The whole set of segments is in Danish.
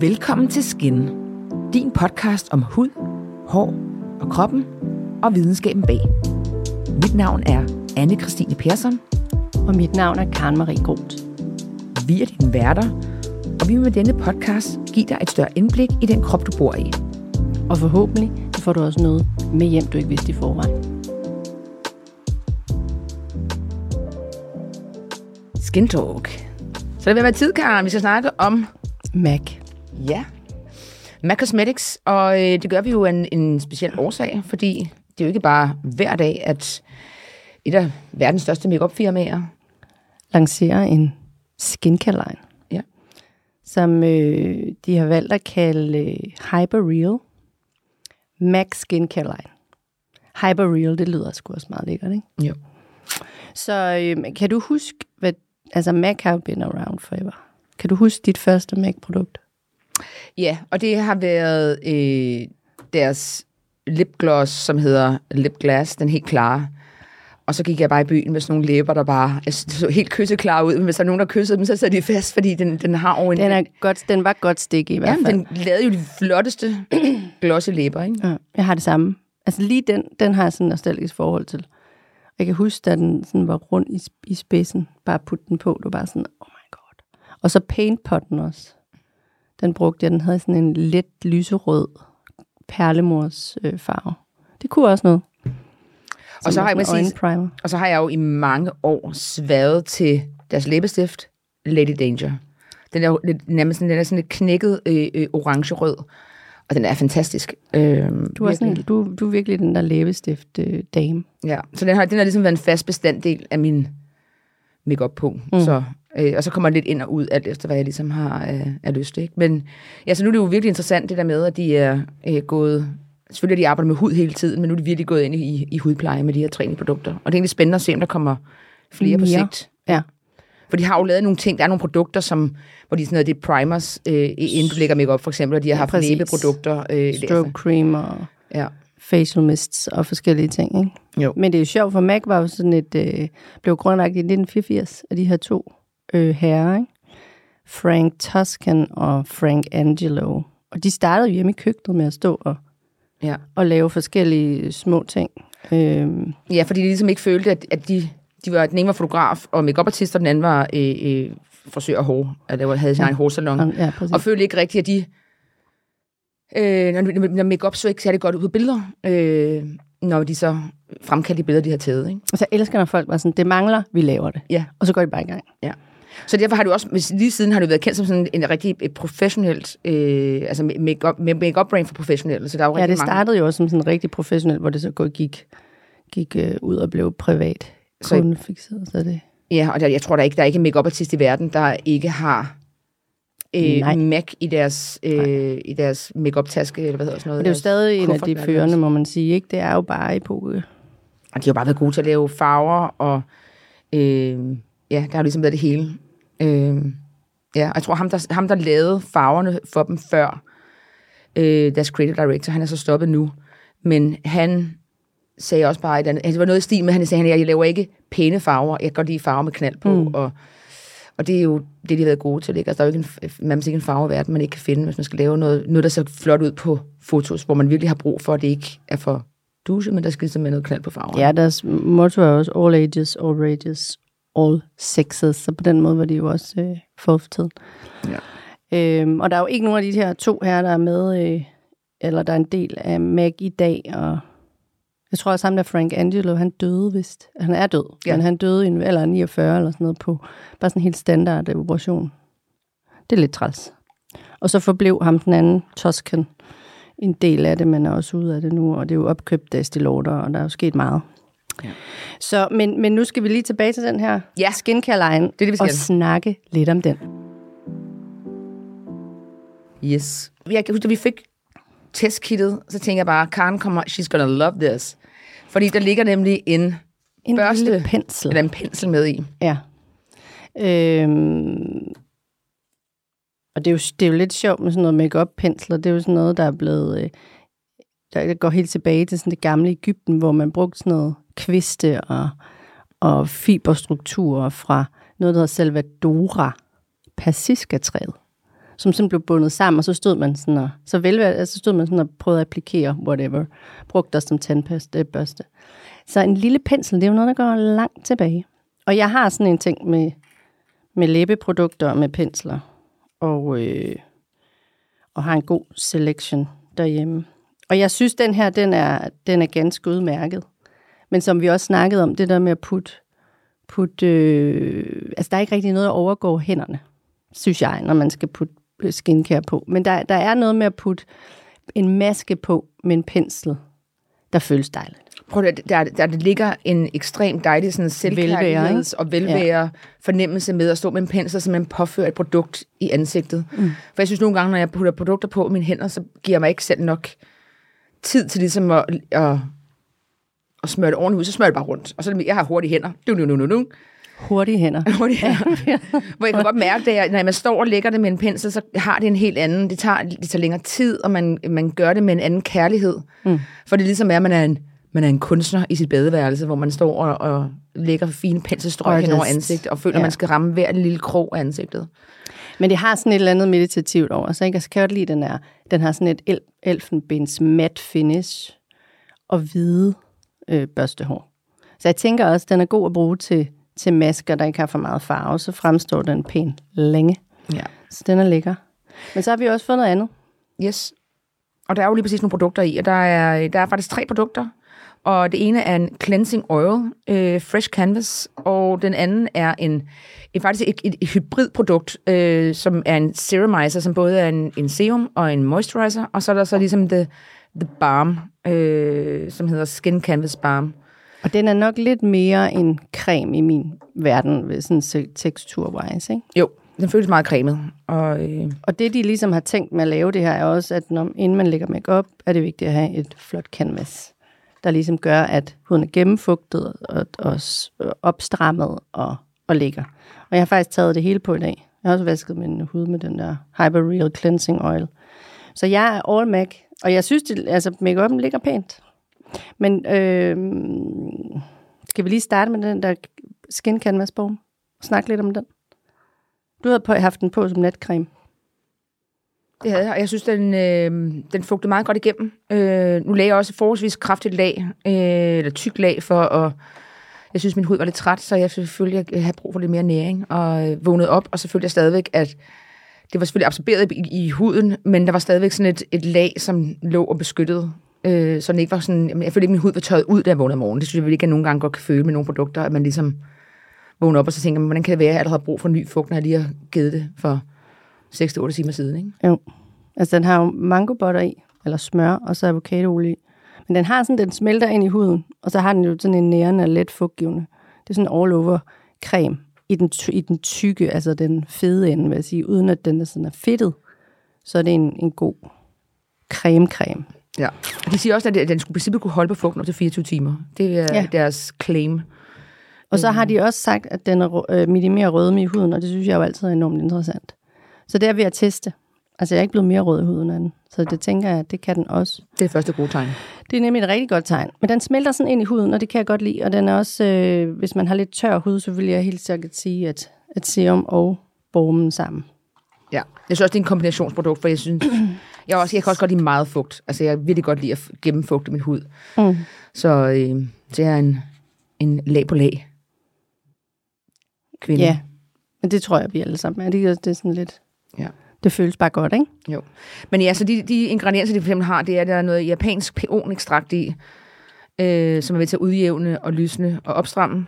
Velkommen til Skin, din podcast om hud, hår og kroppen og videnskaben bag. Mit navn er anne Christine Persson. Og mit navn er Karen Marie Groth. Vi er dine værter, og vi vil med denne podcast give dig et større indblik i den krop, du bor i. Og forhåbentlig får du også noget med hjem, du ikke vidste i forvejen. Skin Talk. Så det vil være tid, Karen. Vi skal snakke om Mac. Ja. MAC Cosmetics, og øh, det gør vi jo en, en speciel årsag, fordi det er jo ikke bare hver dag, at et af verdens største makeup firmaer lancerer en skincare line, Ja. som øh, de har valgt at kalde øh, Hyper Real Mac Skincare Line. Hyper Real, det lyder sgu også meget lækkert, ikke? Jo. Så øh, kan du huske, hvad, altså Mac har been around forever. Kan du huske dit første Mac-produkt? Ja, og det har været øh, deres lipgloss, som hedder Lip Glass, den helt klare. Og så gik jeg bare i byen med sådan nogle læber, der bare altså, så helt kysseklar ud, men hvis der er nogen, der kyssede dem, så sad de fast, fordi den, den har over en... Den, er godt, den var godt stik i hvert ja, fald. den lavede jo de flotteste glossy læber, ikke? Ja, jeg har det samme. Altså lige den, den har jeg sådan en nostalgisk forhold til. Jeg kan huske, da den sådan var rund i, i spidsen, bare putte den på, det var bare sådan, oh my god. Og så paintpotten også. Den brugte jeg, den havde sådan en let lyserød perlemors øh, farve. Det kunne også noget. Og så har jeg præcis. Og så har jeg jo i mange år sværet til deres læbestift, Lady Danger. Den er jo lidt, nærmest sådan, den er sådan lidt knækket øh, øh, orange-rød, og den er fantastisk. Øh, Du er, sådan, du, du er virkelig den der læbestift øh, dame. Ja, så den har, den har ligesom været en fast bestanddel af min makeup på. Mm. Så, øh, og så kommer lidt ind og ud, alt efter hvad jeg ligesom har øh, af lyst. Ikke? Men ja, så nu er det jo virkelig interessant det der med, at de er øh, gået... Selvfølgelig de arbejdet med hud hele tiden, men nu er de virkelig gået ind i, i hudpleje med de her træningsprodukter. Og det er egentlig spændende at se, om der kommer flere på Mere. sigt. Ja. For de har jo lavet nogle ting, der er nogle produkter, som, hvor de sådan noget, det er primers, øh, inden du lægger makeup for eksempel, og de har Ja, haft præcis. læbeprodukter. Øh, Strobe cream og Ja. facial mists og forskellige ting, ikke? Jo. Men det er jo sjovt, for Mac var jo sådan et, øh, blev grundlagt i 1984 af de her to øh, herrer, ikke? Frank Tuscan og Frank Angelo. Og de startede jo hjemme i køkkenet med at stå og, Ja. og lave forskellige små ting. Øhm, Ja, fordi de ligesom ikke følte, at, at de, de var, den ene var fotograf og makeup-artist, og den anden var øh, øh, frisør og hår, eller havde sin Ja. egen hårsalon. og, ja, præcis. Og følte ikke rigtigt, at de... Øh, når, når makeup så ikke særlig godt ud på billeder, øh, når de så fremkaldte de billeder, de har taget. Ikke? Og så elsker, når folk var sådan, det mangler, vi laver det. Ja. Og så går de bare i gang. Så derfor har det jo også, lige siden har det jo været kendt som sådan en rigtig et professionelt, øh, altså makeup, makeup brand for professionelle. Så der er jo Ja, rigtig det mange. startede jo også som sådan rigtig professionelt, hvor det så gik, gik øh, ud og blev privat Så- kundefixeret. Så det, Ja, og der, jeg tror, der er ikke der er ikke en makeup artist i verden, der ikke har øh, Nej. MAC i deres, øh, i deres makeup taske eller hvad hedder sådan noget. Og det er jo stadig en af de førende, det må man sige. Ikke? Det er jo bare epoke. Og de har jo bare været gode til at lave farver, og øh, ja, der har ligesom været det hele. Øh, ja, og jeg tror, ham der, ham, der lavede farverne for dem før, øh, deres creative director, han er så stoppet nu, men han sagde også bare, et andet, altså, det var noget i stil med, han sagde, at jeg laver ikke pæne farver, jeg kan godt lide farver med knald på, mm. og, og det er jo det, de har været gode til. Ikke? Altså, der er jo ikke en, man ikke en farve i verden, man ikke kan finde, hvis man skal lave noget, noget, der ser flot ud på fotos, hvor man virkelig har brug for, at det ikke er for dusje, men der skal ligesom være noget knald på farver. Ja, deres motto er også all ages, all rages, all sexes. Så på den måde var de jo også øh, forud for tiden. Ja. Øhm, og der er jo ikke nogen af de her to her, der er med, øh, eller der er en del af Mac i dag. Og jeg tror også, ham der Frank Angelo, han døde vist. Han er død, Ja. men han døde i en alder af 49 eller sådan noget på bare sådan en helt standard øh, operation. Det er lidt træls. Og så forblev ham den anden, Toscan, en del af det, men er også ude af det nu, og det er jo opkøbt af Estée Lauder, og der er jo sket meget. Ja. Så, men, men nu skal vi lige tilbage til den her Ja. skincare line, Det er det, vi skal. og snakke lidt om den. Yes. Jeg kan huske, at vi fik testkittet, så tænker jeg bare, Karen kommer, she's gonna love this. Fordi der ligger nemlig en, En Børste. pensel. eller en pensel med i. Ja. Øhm, og det er, jo, det er jo lidt sjovt med sådan noget make pensler Det er jo sådan noget, der er blevet... Øh, der går helt tilbage til sådan det gamle Ægypten, hvor man brugte sådan noget kviste og, og fiberstrukturer fra noget, der hedder Salvadora persiskatræet, som sådan blev bundet sammen, og så stod man sådan og, så, vel, altså, så stod man sådan og prøvede at applikere whatever, brugte der som tandbørste. Så en lille pensel, det er jo noget, der går langt tilbage. Og jeg har sådan en ting med, med læbeprodukter og med pensler, og, øh, og har en god selection derhjemme. Og jeg synes, den her, den er, den er ganske udmærket. Men som vi også snakkede om, det der med at putte, putte øh, altså der er ikke rigtig noget at overgå hænderne, synes jeg, når man skal putte skincare på. Men der, der er noget med at putte en maske på med en pensel, der føles dejligt. Prøv at, der, der, ligger en ekstremt dejlig sådan selvkærligheds- og velvære ja. fornemmelse med at stå med en pensel, som man påfører et produkt i ansigtet. Mm. For jeg synes nogle gange, når jeg putter produkter på mine hænder, så giver jeg mig ikke selv nok tid til ligesom at, at, at smøre det ordentligt ud. Så smører det bare rundt. Og så jeg har hurtige hænder. Du, du, du, du, du. Hurtige hænder. Hurtige hænder. Hvor jeg kan godt mærke, at når man står og lægger det med en pensel, så har det en helt anden. Det tager, det tager længere tid, og man, man gør det med en anden kærlighed. Mm. For det ligesom er, at man er en man er en kunstner i sit badeværelse, hvor man står og, og lægger fine penselstrøg hen over ansigtet, og føler, ja. at man skal ramme hver lille krog af ansigtet. Men det har sådan et eller andet meditativt over sig. Ikke? Altså, kan jeg godt lide, den er, den har sådan et el- elfenbens mat finish og hvide øh, børstehår. Så jeg tænker også, at den er god at bruge til, til masker, der ikke har for meget farve. Så fremstår den pæn længe. Ja. Så den er lækker. Men så har vi også fået noget andet. Yes. Og der er jo lige præcis nogle produkter i, og der er, der er faktisk tre produkter. Og det ene er en cleansing oil, øh, fresh canvas, og den anden er en, en faktisk et, et, et hybridprodukt, øh, som er en serumizer, som både er en, en serum og en moisturizer, og så er der så ligesom the, the balm, øh, som hedder Skin Canvas Balm. Og den er nok lidt mere en creme i min verden, ved sådan teksturwise, ikke? Jo, den føles meget cremet. Og, øh... og det, de ligesom har tænkt med at lave det her, er også, at når, inden man lægger makeup, er det vigtigt at have et flot canvas der ligesom gør, at huden er gennemfugtet og, og øh, opstrammet og, og ligger. Og jeg har faktisk taget det hele på i dag. Jeg har også vasket min hud med den der Hyper Real Cleansing Oil. Så jeg er all MAC, og jeg synes, at altså, make-up'en ligger pænt. Men øh, skal vi lige starte med den der Skin Canvas Balm? Snak lidt om den. Du havde haft den på som natcreme. Det havde jeg, og jeg synes, den, øh, den fugtede meget godt igennem. Øh, nu lagde jeg også et forholdsvis kraftigt lag, øh, eller tyk lag, for at... Jeg synes, min hud var lidt træt, så jeg selvfølgelig have brug for lidt mere næring, og øh, vågnede op, og så følte jeg stadigvæk, at det var selvfølgelig absorberet i, i huden, men der var stadigvæk sådan et, et lag, som lå og beskyttede øh, så den ikke var sådan, jeg følte ikke, at min hud var tørret ud, da jeg vågnede om morgenen. Det synes jeg ikke, at jeg nogle gange godt kan føle med nogle produkter, at man ligesom vågner op, og så tænker man, hvordan kan det være, at jeg har brug for ny fugt, når jeg lige har givet det for 6-8 timer siden, ikke? Jo. Altså, den har jo mangobotter i, eller smør, og så avocadoolie i. Men den har sådan, den smelter ind i huden, og så har den jo sådan en nærende og let fugtgivende. Det er sådan all over creme i den, i den tykke, altså den fede ende, vil jeg sige, uden at den er sådan er fedtet. Så er det en, en god creme-creme. Ja, og de siger også, at den skulle simpelthen kunne holde på fugten op til 24 timer. Det er ja. deres claim. Og så har de også sagt, at den er, øh, minimerer rødme i huden, og det synes jeg jo altid er enormt interessant. Så det er ved at teste. Altså, jeg er ikke blevet mere rød i huden af den. Så det tænker jeg, at det kan den også. Det er første gode tegn. Det er nemlig et rigtig godt tegn. Men den smelter sådan ind i huden, og det kan jeg godt lide. Og den er også, øh, hvis man har lidt tør hud, så vil jeg helt sikkert sige, at, at serum og bormen sammen. Ja, jeg synes også, det er en kombinationsprodukt, for jeg synes, jeg, også, jeg kan også godt lide meget fugt. Altså, jeg vil virkelig godt lide at gennemfugte min hud. Mm. Så øh, det er en, en lag på lag. Kvinde. Ja, men det tror jeg, vi alle sammen er. Det er sådan lidt... Ja. Det føles bare godt, ikke? Jo. Men ja, så de, de ingredienser, de for eksempel har, det er, at der er noget japansk peonekstrakt i, øh, som er ved til at udjævne og lysne og opstramme.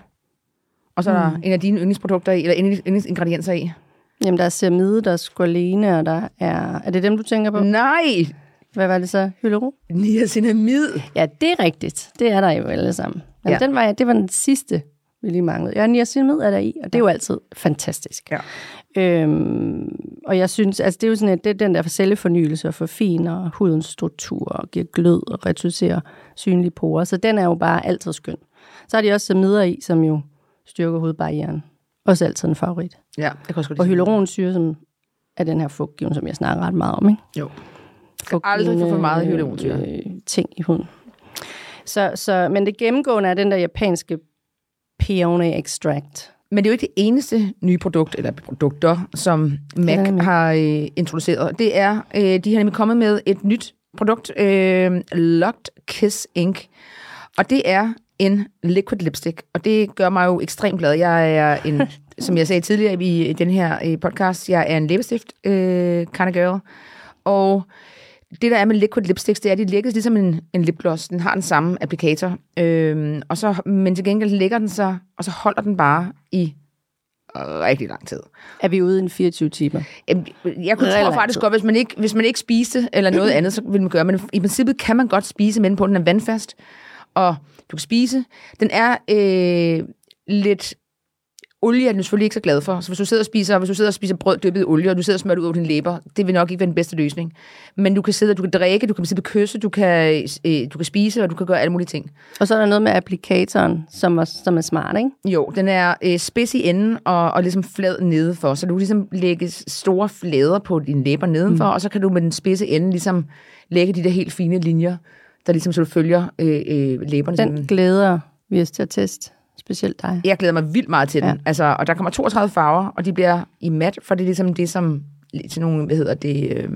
Og så mm. er der mm. en af dine yndlingsprodukter i, eller yndlingsingredienser i. Jamen, der er ceramide, der er squalene, og der er... Er det dem, du tænker på? Nej! Hvad var det så? Hyaluro? Niacinamid. Ja, det er rigtigt. Det er der jo alle sammen. Men ja. den var, det var den sidste, vi lige manglede. Ja, niacinamid er der i, og det er jo altid fantastisk. Ja. Øhm, og jeg synes, altså det er jo sådan, at det er den der for cellefornyelse og forfiner hudens struktur og giver glød og reducerer synlige porer. Så den er jo bare altid skøn. Så har de også samider i, som jo styrker hudbarrieren. Også altid en favorit. Ja, det kan også godt Og hyaluronsyre, som er den her fugtgiven, som jeg snakker ret meget om, ikke? Jo. Skal aldrig få for meget hyaluronsyre. Øh, ting i huden. Så, så, men det gennemgående er den der japanske peony extract. Men det er jo ikke det eneste nye produkt, eller produkter, som Mac nemlig. har øh, introduceret. Det er, øh, de har nemlig kommet med et nyt produkt, øh, Locked Kiss Ink. Og det er en liquid lipstick, og det gør mig jo ekstremt glad. Jeg er en, som jeg sagde tidligere i den her øh, podcast, jeg er en læbestift øh, kind of girl. Og det, der er med liquid lipsticks, det er, at de lægges ligesom en, en lipgloss. Den har den samme applikator. Øhm, og så, men til gengæld lægger den sig, og så holder den bare i rigtig lang tid. Er vi ude i en 24 timer? Jamen, Jeg kunne tro faktisk godt, hvis man, ikke, hvis man ikke spiste eller noget andet, så ville man gøre. Men i princippet kan man godt spise med den på. Den er vandfast, og du kan spise. Den er øh, lidt olie er den selvfølgelig ikke så glad for. Så hvis du sidder og spiser, hvis du sidder og spiser brød dyppet i olie, og du sidder og smører det ud over dine læber, det vil nok ikke være den bedste løsning. Men du kan sidde, du kan drikke, du kan simpelthen kysse, du kan, øh, du kan spise, og du kan gøre alle mulige ting. Og så er der noget med applikatoren, som er, som er smart, ikke? Jo, den er øh, spids i enden og, og ligesom flad nedenfor, så du kan ligesom lægge store flader på dine læber nedenfor, mm. og så kan du med den spidse ende ligesom lægge de der helt fine linjer, der ligesom så du følger øh, øh, læberne. Den sådan. glæder vi os til at teste, specielt dig. Jeg glæder mig vildt meget til den. Ja. Altså, og der kommer 32 farver, og de bliver i mat, for det er ligesom det, som til nogle, hvad hedder det, øh,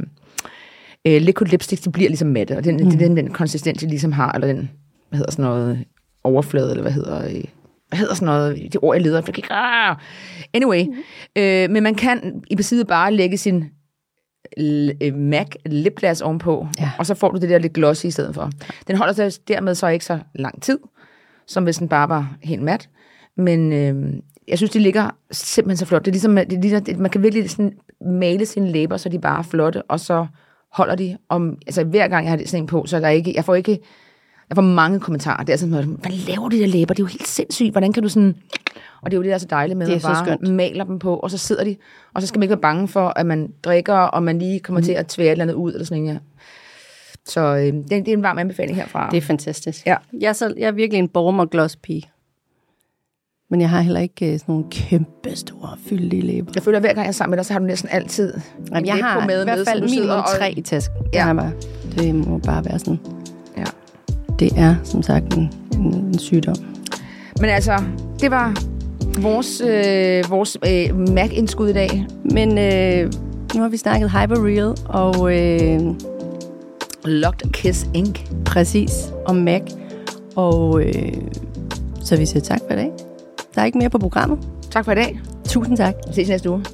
øh, liquid lipsticks, de bliver ligesom matte, og den, mm. det er den, den konsistens, de ligesom har, eller den, hvad hedder sådan noget, overflade, eller hvad hedder, øh, hvad hedder sådan noget, det ord, jeg leder efter. Ah! Anyway, mm. øh, men man kan i princippet bare lægge sin øh, MAC lipgloss ovenpå, Ja. og så får du det der lidt glossy i stedet for. Den holder sig dermed så ikke så lang tid, som hvis den bare var helt mat. Men øh, jeg synes, det ligger simpelthen så flot. Det er ligesom, det er ligesom det, man kan virkelig sådan male sine læber, så de bare er flotte, og så holder de om, altså hver gang jeg har sådan en på, så er der ikke, jeg får ikke, jeg får mange kommentarer. Det er sådan, hvad laver de der læber? Det er jo helt sindssygt. Hvordan kan du sådan, og det er jo det, der er så dejligt med, Det er at bare skønt. maler dem på, og så sidder de, og så skal man ikke være bange for, at man drikker, og man lige kommer mm. til at tvære et eller andet ud, eller sådan noget. Så øh, det, det er en varm anbefaling herfra. Det er fantastisk. Ja. Jeg, er så, jeg er virkelig en bormer gloss pige. Men jeg har heller ikke øh, sådan nogle kæmpe store fyldige læber. Jeg føler, at hver gang jeg er sammen med dig, så har du næsten altid Jamen, jeg har læbepomade i hvert med, fald minimum og- tre i tasken. Ja. Det, bare, det må bare være sådan. Ja. Det er som sagt en, en, en sygdom. Men altså, det var vores, øh, vores øh, Mac-indskud i dag. Men øh, nu har vi snakket Hyperreal og øh, Locked Kiss Ink. præcis om Mac. Og øh, så vi siger tak for i dag. Der er ikke mere på programmet. Tak for i dag. Tusind tak. Vi ses næste uge.